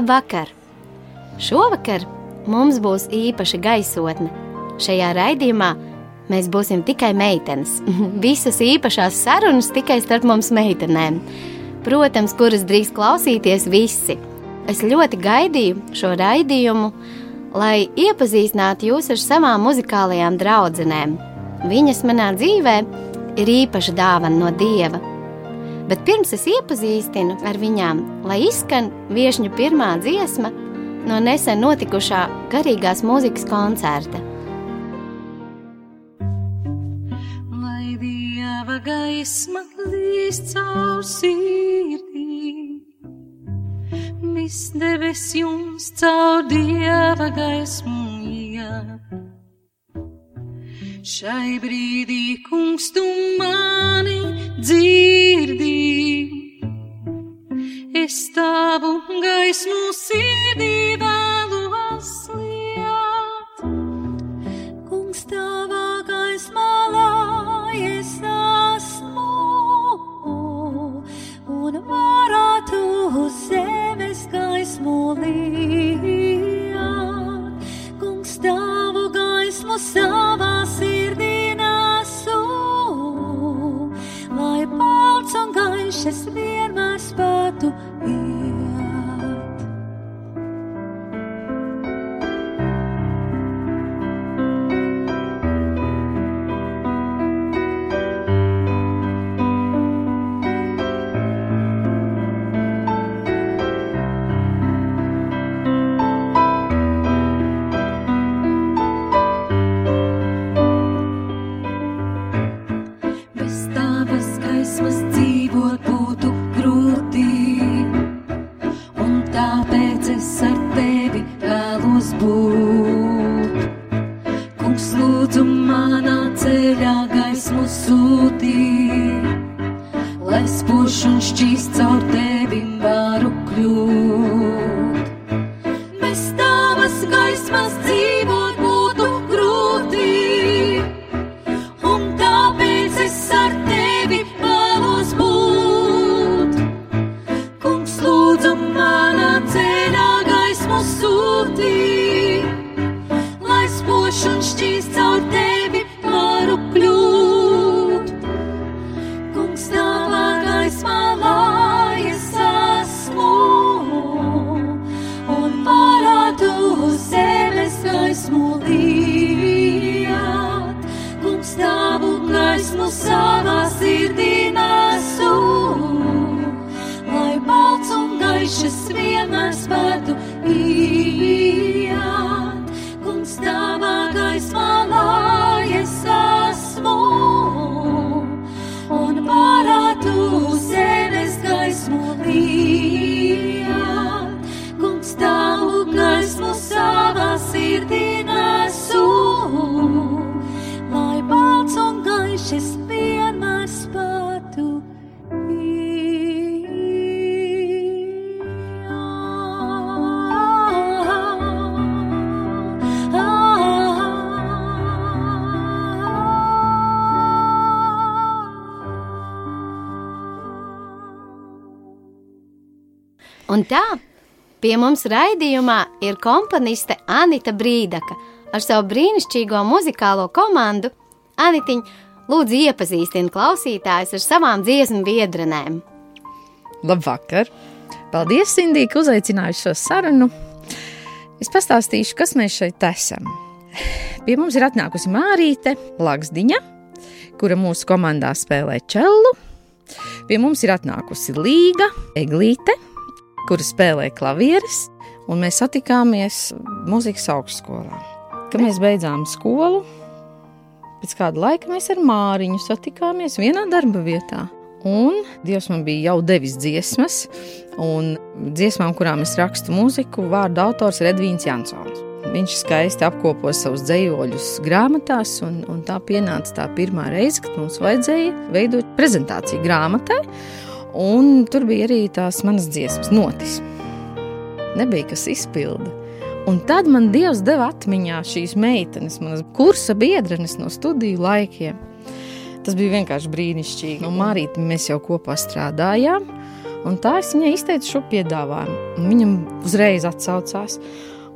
Labvakar! Šovakar mums būs īpaša gaisotne. Šajā raidījumā mēs būsim tikai meitenes. Visas īpašās sarunas tikai starp mums meitenēm. Protams, kuras drīz klausīties visi. Es ļoti gaidīju šo raidījumu, lai iepazīstinātu jūs ar savām muzikālajām draudzenēm. Viņas manā dzīvē ir īpaša dāvana no dieva. Bet pirms es iepazīstinu ar viņām, lai izskan viesņu pirmā dziesma no nesen notikušā garīgās mūzikas koncerta. Lai dieva gaisma līst caur sirdī, viss debes jums caur dieva gaismu. Šai brīdī, kungs, tu mani dzirdi, es tavu gaismu sirdī vēlos liet. Kungs, tavā gaismā lai es esmu un varētu uz zemes gaismu liet. Un tā, pie mums raidījumā ir komponiste Anita Brīdaka ar savu brīnišķīgo muzikālo komandu. Anitiņ, lūdzu, iepazīstini klausītājus ar savām dziesmu biedrenēm. Labvakar! Paldies, Indija, ka uzaicinājuši šo sarunu. Es pastāstīšu, kas mēs šeit esam. Pie mums ir atnākusi Mārīte Laksdiņa, kura mūsu komandā spēlē čelu. Pie mums ir atnākusi Līga Eglīte, kura spēlē klavieres, un mēs satikāmies muzikas augstskolā. Kad mēs beidzām skolu, pēc kāda laika mēs ar Māriņu satikāmies vienā darba vietā. Un Dievs man bija jau devis dziesmas, un dziesmām, kurām es rakstu mūziku, vārdu autors ir Edvīns Jansons. Viņš skaisti apkopo savus dzējoļus grāmatās, un, un tā pienāca tā pirmā reize, kad mums vajadzēja veidot prezentāciju grāmatai. Un tur bija arī tās manas dziesmas, notis. Nebija kas izpilda. Un tad man Dievs deva atmiņā šīs meitenes, manas kursa biedrenes no studiju laikiem. Tas bija vienkārši brīnišķīgi. No Marīta mēs jau kopā strādājām. Un tā es viņai izteicu šo piedāvājumu. Viņam uzreiz atsaucās.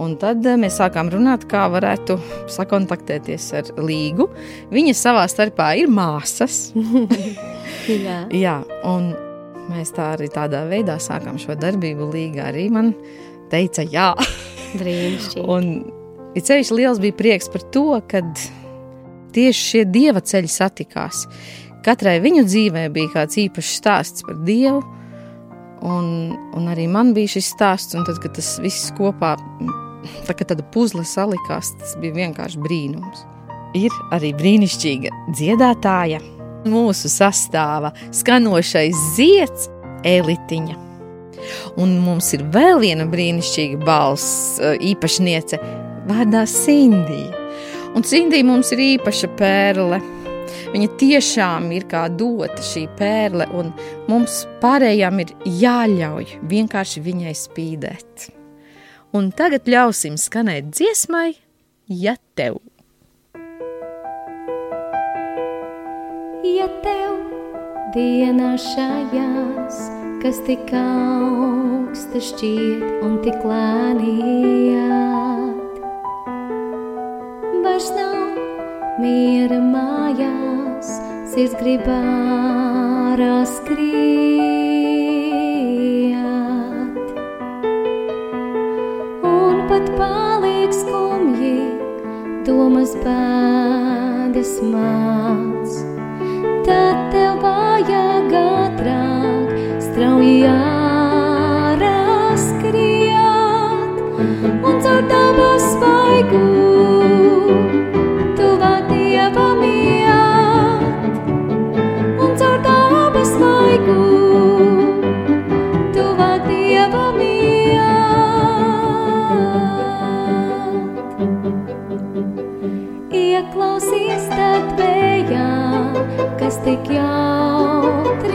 Un tad eh, mēs sākām runāt, kā varētu sakontaktēties ar Līgu. Viņa savā starpā ir māsas. Jā. Jā, un mēs tā arī tādā veidā sākām šo darbību. Līga arī man teica, jā. Brīnišķīgi. Ir ceļš liels bija prieks par to, ka tieši šie dieva ceļi satikās. Katrai viņu dzīvē bija kāds īpašs stāsts par dievu, un, un arī man bija šis stāsts. Un tad, kad tas viss kopā, tā kā tāda puzle salikās, tas bija vienkārši brīnums. Ir arī brīnišķīga dziedātāja, mūsu sastāvā skanošais zieds, elitiņa. Un mums ir vēl viena brīnišķīga balss, eh, īpašniece, vārdā Sindija. Un Sindija mums ir īpaša pērle. Viņa tiešām ir kā dota šī pērle, un mums pārējām ir jāļauj vienkārši viņai spīdēt. Un tagad ļausim skanēt dziesmai, ja tev. Ja tev dienā šajās, kas tik augsta šķiet un tik lēnījāt, vairs nav miera mājās, sirds gribārā skriet. Un pat paliek skumji, domas bēdas māc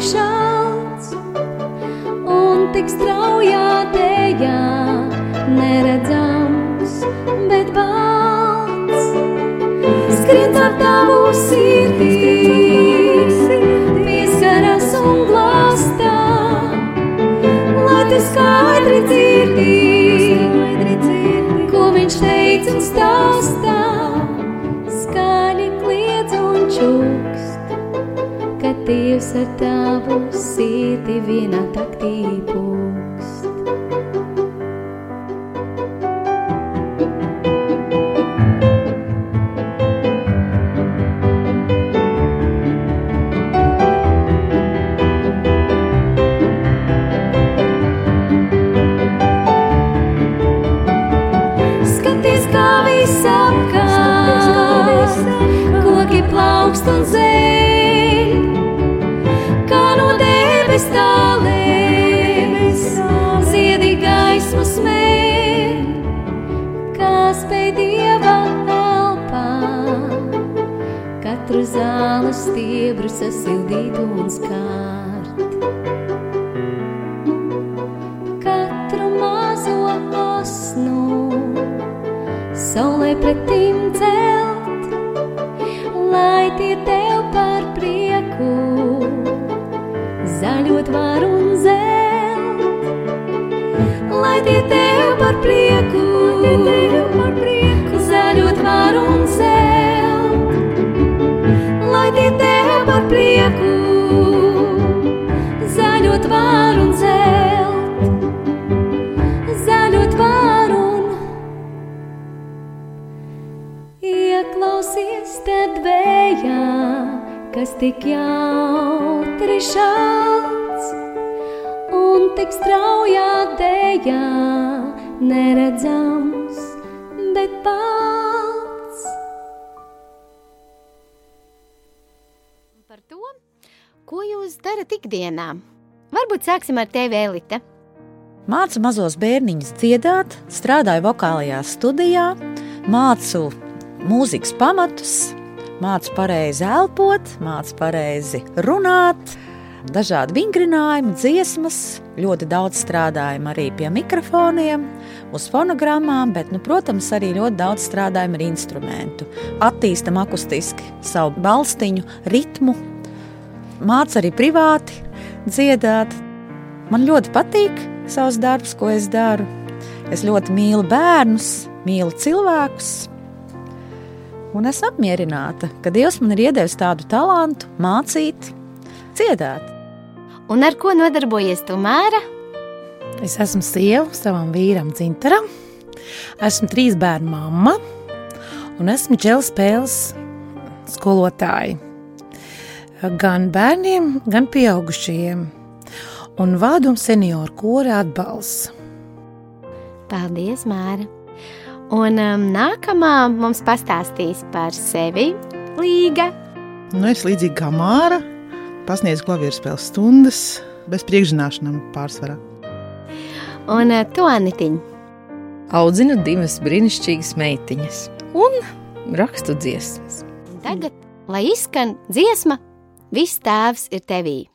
šauts un tik straujā dējā neredzams, bet balts. Skrien ar tavu sirdī, Dievs ar tavu sirdi vienā taktī sasildīt un skārt. Katru mazo asnu saulē pretim celt, lai tie tev par prieku zaļot var un zelt. Lai tie tev par prieku, par prieku zaļot var un zelt. Darat ikdienā? Varbūt sāksim ar tevi, Elite. Mācu mazos bērniņus dziedāt, strādāju vokālajā studijā, mācu mūzikas pamatus, mācu pareizi elpot, mācu pareizi runāt, dažādi vingrinājumi, dziesmas. Ļoti daudz strādājam arī pie mikrofoniem, uz fonogrammām, bet, nu, protams, arī ļoti daudz strādājam ar instrumentu. Attīstam akustiski savu balstiņu, ritmu, mācu arī privāti dziedāt. Man ļoti patīk savs darbs, ko es daru. Es ļoti mīlu bērnus, mīlu cilvēkus. Un es apmierināta, ka Dievs man ir iedevis tādu talantu, mācīt, dziedāt. Un ar ko nodarbojies tu, Māra? Es esmu sieva savam vīram, Zintaram. Esmu trīs bērnu mamma un esmu džēl spēles skolotāja. Gan bērniem, gan pieaugušajiem. Un vādu senioru kora atbalsts. Paldies, Māra! Un um, nākamā mums pastāstīs par sevi Līga. Nu, es līdzīgi kā Māra pasniedzu klavieru spēles stundas bez priekšzināšanām pārsvarā. Un uh, to Anitiņu. Audzinu divas brīnišķīgas meitiņas un rakstu dziesmas. Tagad, lai izskan dziesma, viss tēvs ir tevī.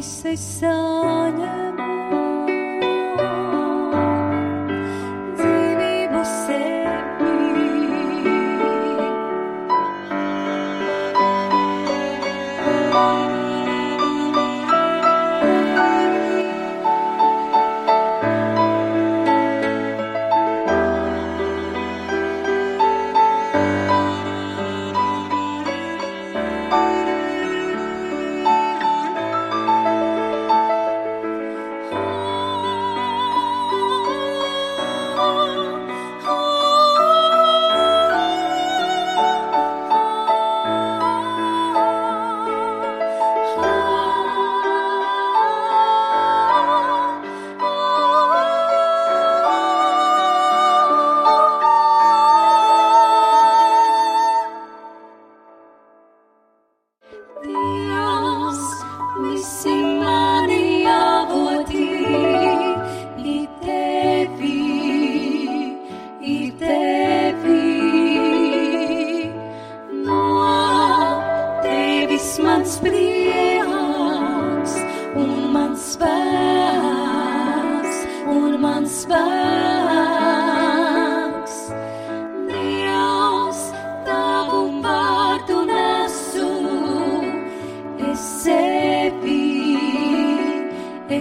I seis años.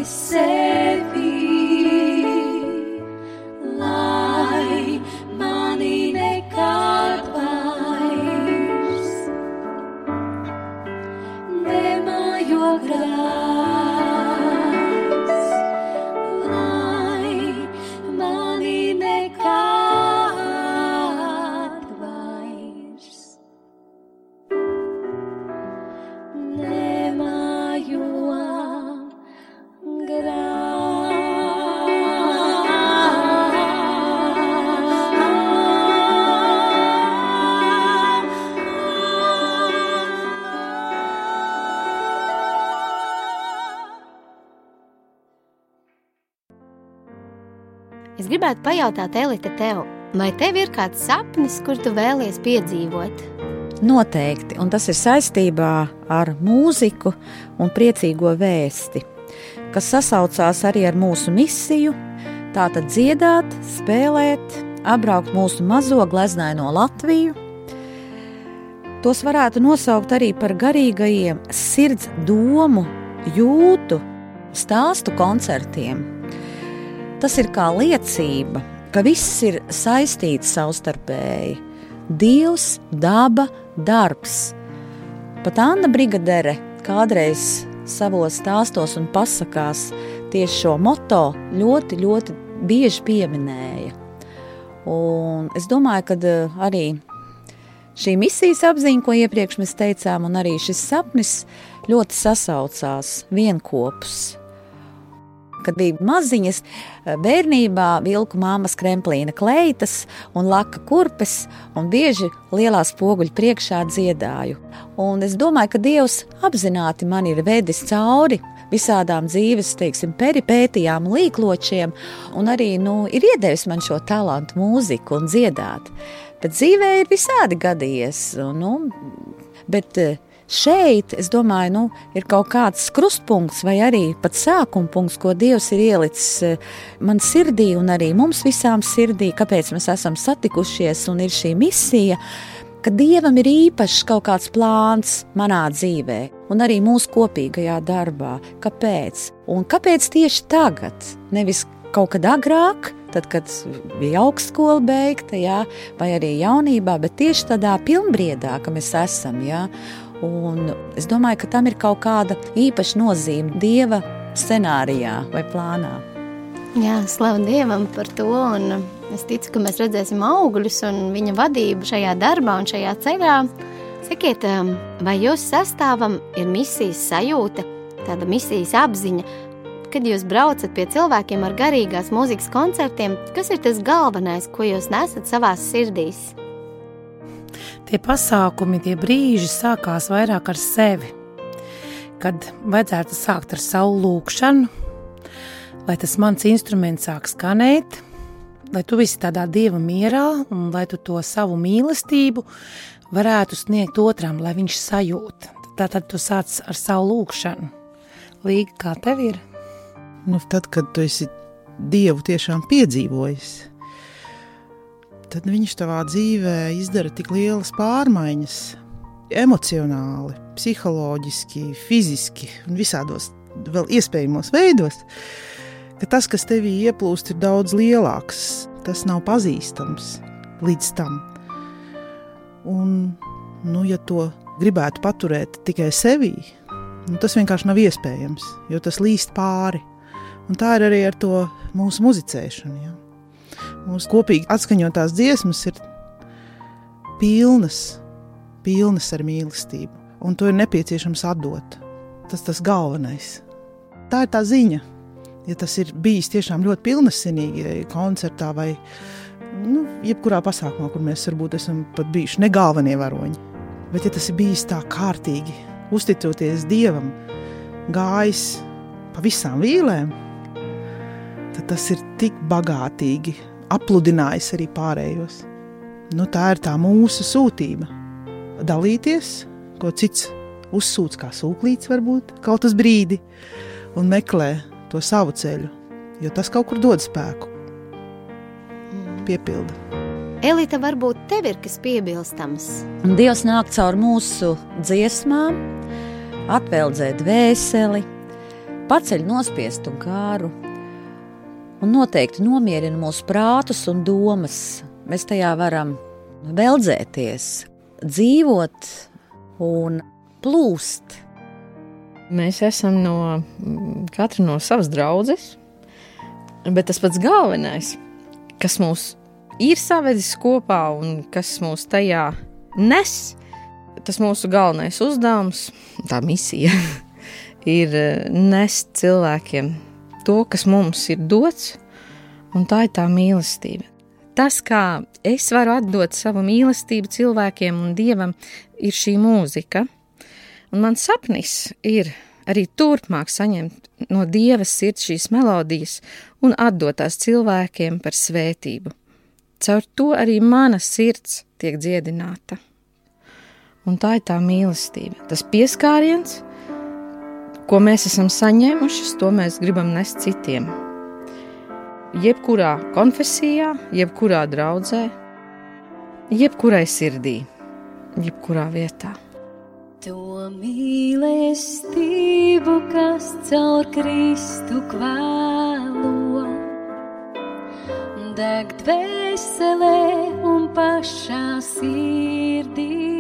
Es sevi, lai es gribētu pajautāt, Elita, tev, vai tev ir kāds sapnis, kur tu vēlies piedzīvot? Noteikti, un tas ir saistībā ar mūziku un priecīgo vēsti, kas sasaucās arī ar mūsu misiju. Tātad dziedāt, spēlēt, apbraukt mūsu mazo gleznaino Latviju. Tos varētu nosaukt arī par garīgajiem sirds domu, jūtu, stāstu koncertiem. Tas ir kā liecība, ka viss ir saistīts savstarpēji. Dievs, daba, darbs. Pat Anna Brigadere kādreiz savos stāstos un pasakās tieši šo moto ļoti, ļoti bieži pieminēja. Un es domāju, ka eh, arī šī misijas apziņa, ko iepriekš mēs teicām, un arī šis sapnis ļoti sasaucās vienopus. Kad bija maziņas, eh, bērnībā vilku māmas kremplīna kleitas un laka kurpes, un bieži lielā spoguļa priekšā dziedāju. Un es domāju, ka Dievs apzināti man ir vedis cauri visādām dzīves, teiksim, peripētijām, līkločiem, un arī nu, ir iedevis man šo talantu mūziku un dziedāt. Bet dzīvē ir visādi gadījies. Un, nu, bet eh, šeit, es domāju, nu, ir kaut kāds krustpunkts vai arī pat sākuma punkts, ko Dievs ir ielicis eh, man sirdī un arī mums visām sirdī, kāpēc mēs esam satikušies un ir šī misija. Ka Dievam ir īpašs kaut kāds plāns manā dzīvē, un arī mūsu kopīgajā darbā. Kāpēc? Un kāpēc tieši tagad? Nevis kaut kad agrāk, tad, kad bija augstskola beigta, jā, vai arī jaunībā, bet tieši tādā pilnbriedā, ka mēs esam. Jā. Un es domāju, ka tam ir kaut kāda īpaša nozīme dieva scenārijā vai plānā. Jā, slavu Dievam par to. Es ticu, ka mēs redzēsim augļus un viņa vadību šajā darbā un šajā ceļā. Sakiet, um, vai jūsu sastāvam ir misijas sajūta, tāda misijas apziņa, kad jūs braucat pie cilvēkiem ar garīgās mūzikas koncertiem? Kas ir tas galvenais, ko jūs nesat savās sirdīs? Tie pasākumi, tie brīži sākās vairāk ar sevi. Kad vajadzētu sākt ar savu lūkšanu, lai tas mans instruments sāk skanēt, lai tu esi tādā dieva mierā un lai tu to savu mīlestību varētu sniegt otram, lai viņš sajūt. Tātad tu sāc ar savu lūkšanu. Līga, kā tev ir? Nu, tad, kad tu esi Dievu tiešām piedzīvojis, tad viņš tavā dzīvē izdara tik lielas pārmaiņas, emocionāli, psiholoģiski, fiziski un visādos vēl iespējamos veidos, ka tas, kas tevī ieplūst, ir daudz lielāks. Tas nav pazīstams līdz tam. Un, nu, ja to gribētu paturēt tikai sevī, nu, tas vienkārši nav iespējams, jo tas līst pāri. Un tā ir arī ar to mūsu muzicēšanu. Ja? Mūsu kopīgi atskaņotās dziesmas ir pilnas, pilnas ar mīlestību, un to ir nepieciešams atdot. Tas tas galvenais. Tā ir tā ziņa. Ja tas ir bijis tiešām ļoti pilnasinīgi koncertā vai nu, jebkurā pasākumā, kur mēs varbūt esam pat bijuši ne galvenie varoņi, bet ja tas ir bijis tā kārtīgi, uzticoties Dievam, gājis pa visām vīlēm, tad tas ir tik bagātīgi apludinājis arī pārējos. Nu, tā ir tā mūsu sūtība. Dalīties, ko cits uzsūc kā sūklīts, varbūt kaut uz brīdi, un meklē to savu ceļu, jo tas kaut kur dod spēku. Piepilda. Elita, varbūt tev ir kas piebilstams. Dievs nāk caur mūsu dziesmām, atveldzē dvēseli, paceļ nospiestu kāru, un noteikti nomierina mūsu prātus un domas. Mēs tajā varam veldzēties, dzīvot un plūst. Mēs esam no katra no savas draudzes, bet tas pats galvenais, kas mūs ir savedis kopā un kas mūs tajā nes, tas mūsu galvenais uzdevums, tā misija, ir nest cilvēkiem to, kas mums ir dots, un tā ir tā mīlestība. Tas, kā es varu atdot savu mīlestību cilvēkiem un dievam, ir šī mūzika. Un mans sapnis ir arī turpmāk saņemt no Dieva sirds šīs melodijas un atdot tās cilvēkiem par svētību. Caur to arī mana sirds tiek dziedināta. Un tā ir tā mīlestība, tas pieskāriens, ko mēs esam saņēmuši, to mēs gribam nest citiem. Jebkurā konfesijā, jebkurā draudzē, jebkurai sirdī, jebkurā vietā. To mīlestību, kas caur Kristu kvēlo, deg dvēselē un pašā sirdī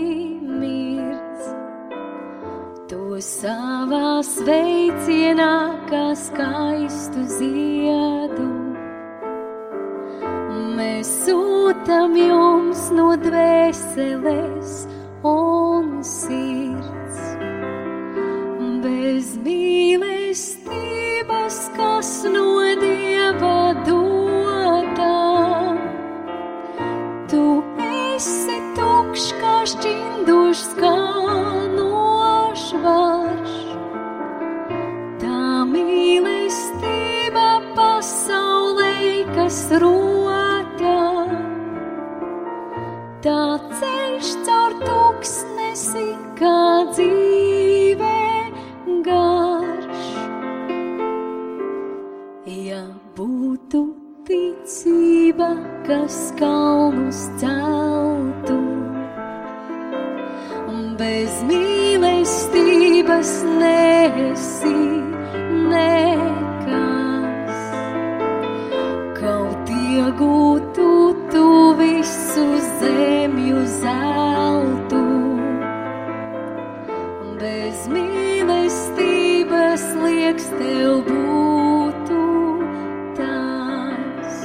savā sveicienā, kā skaistu ziedu. Mēs sūtam jums no dvēseles un sirds. Liekas tev būtu tas.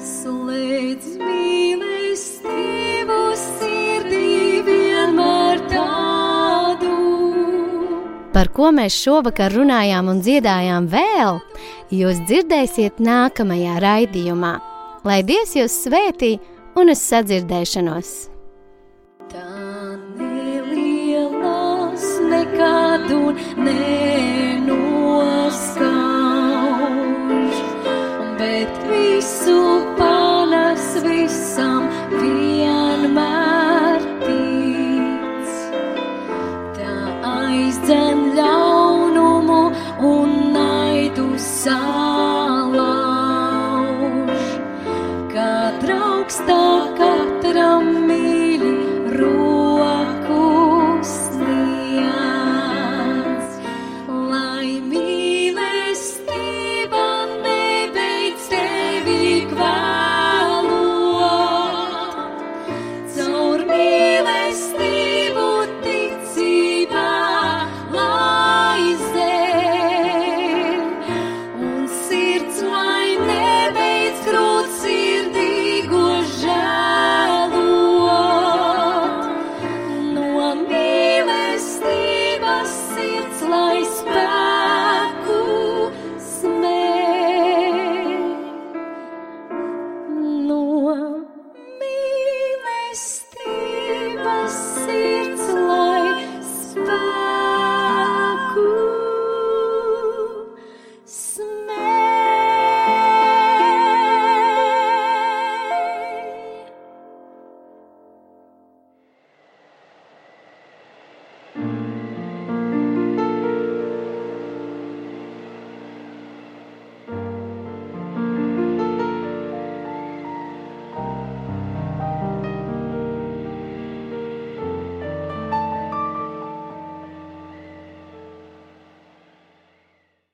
Slēdz mīlestību sirdī vienmēr tādu. Par ko mēs šovakar runājām un dziedājām vēl, jūs dzirdēsiet nākamajā raidījumā. Lai Dievs jūs svētī un uz sadzirdēšanos! Tā nelielās nekādu nenoskauž,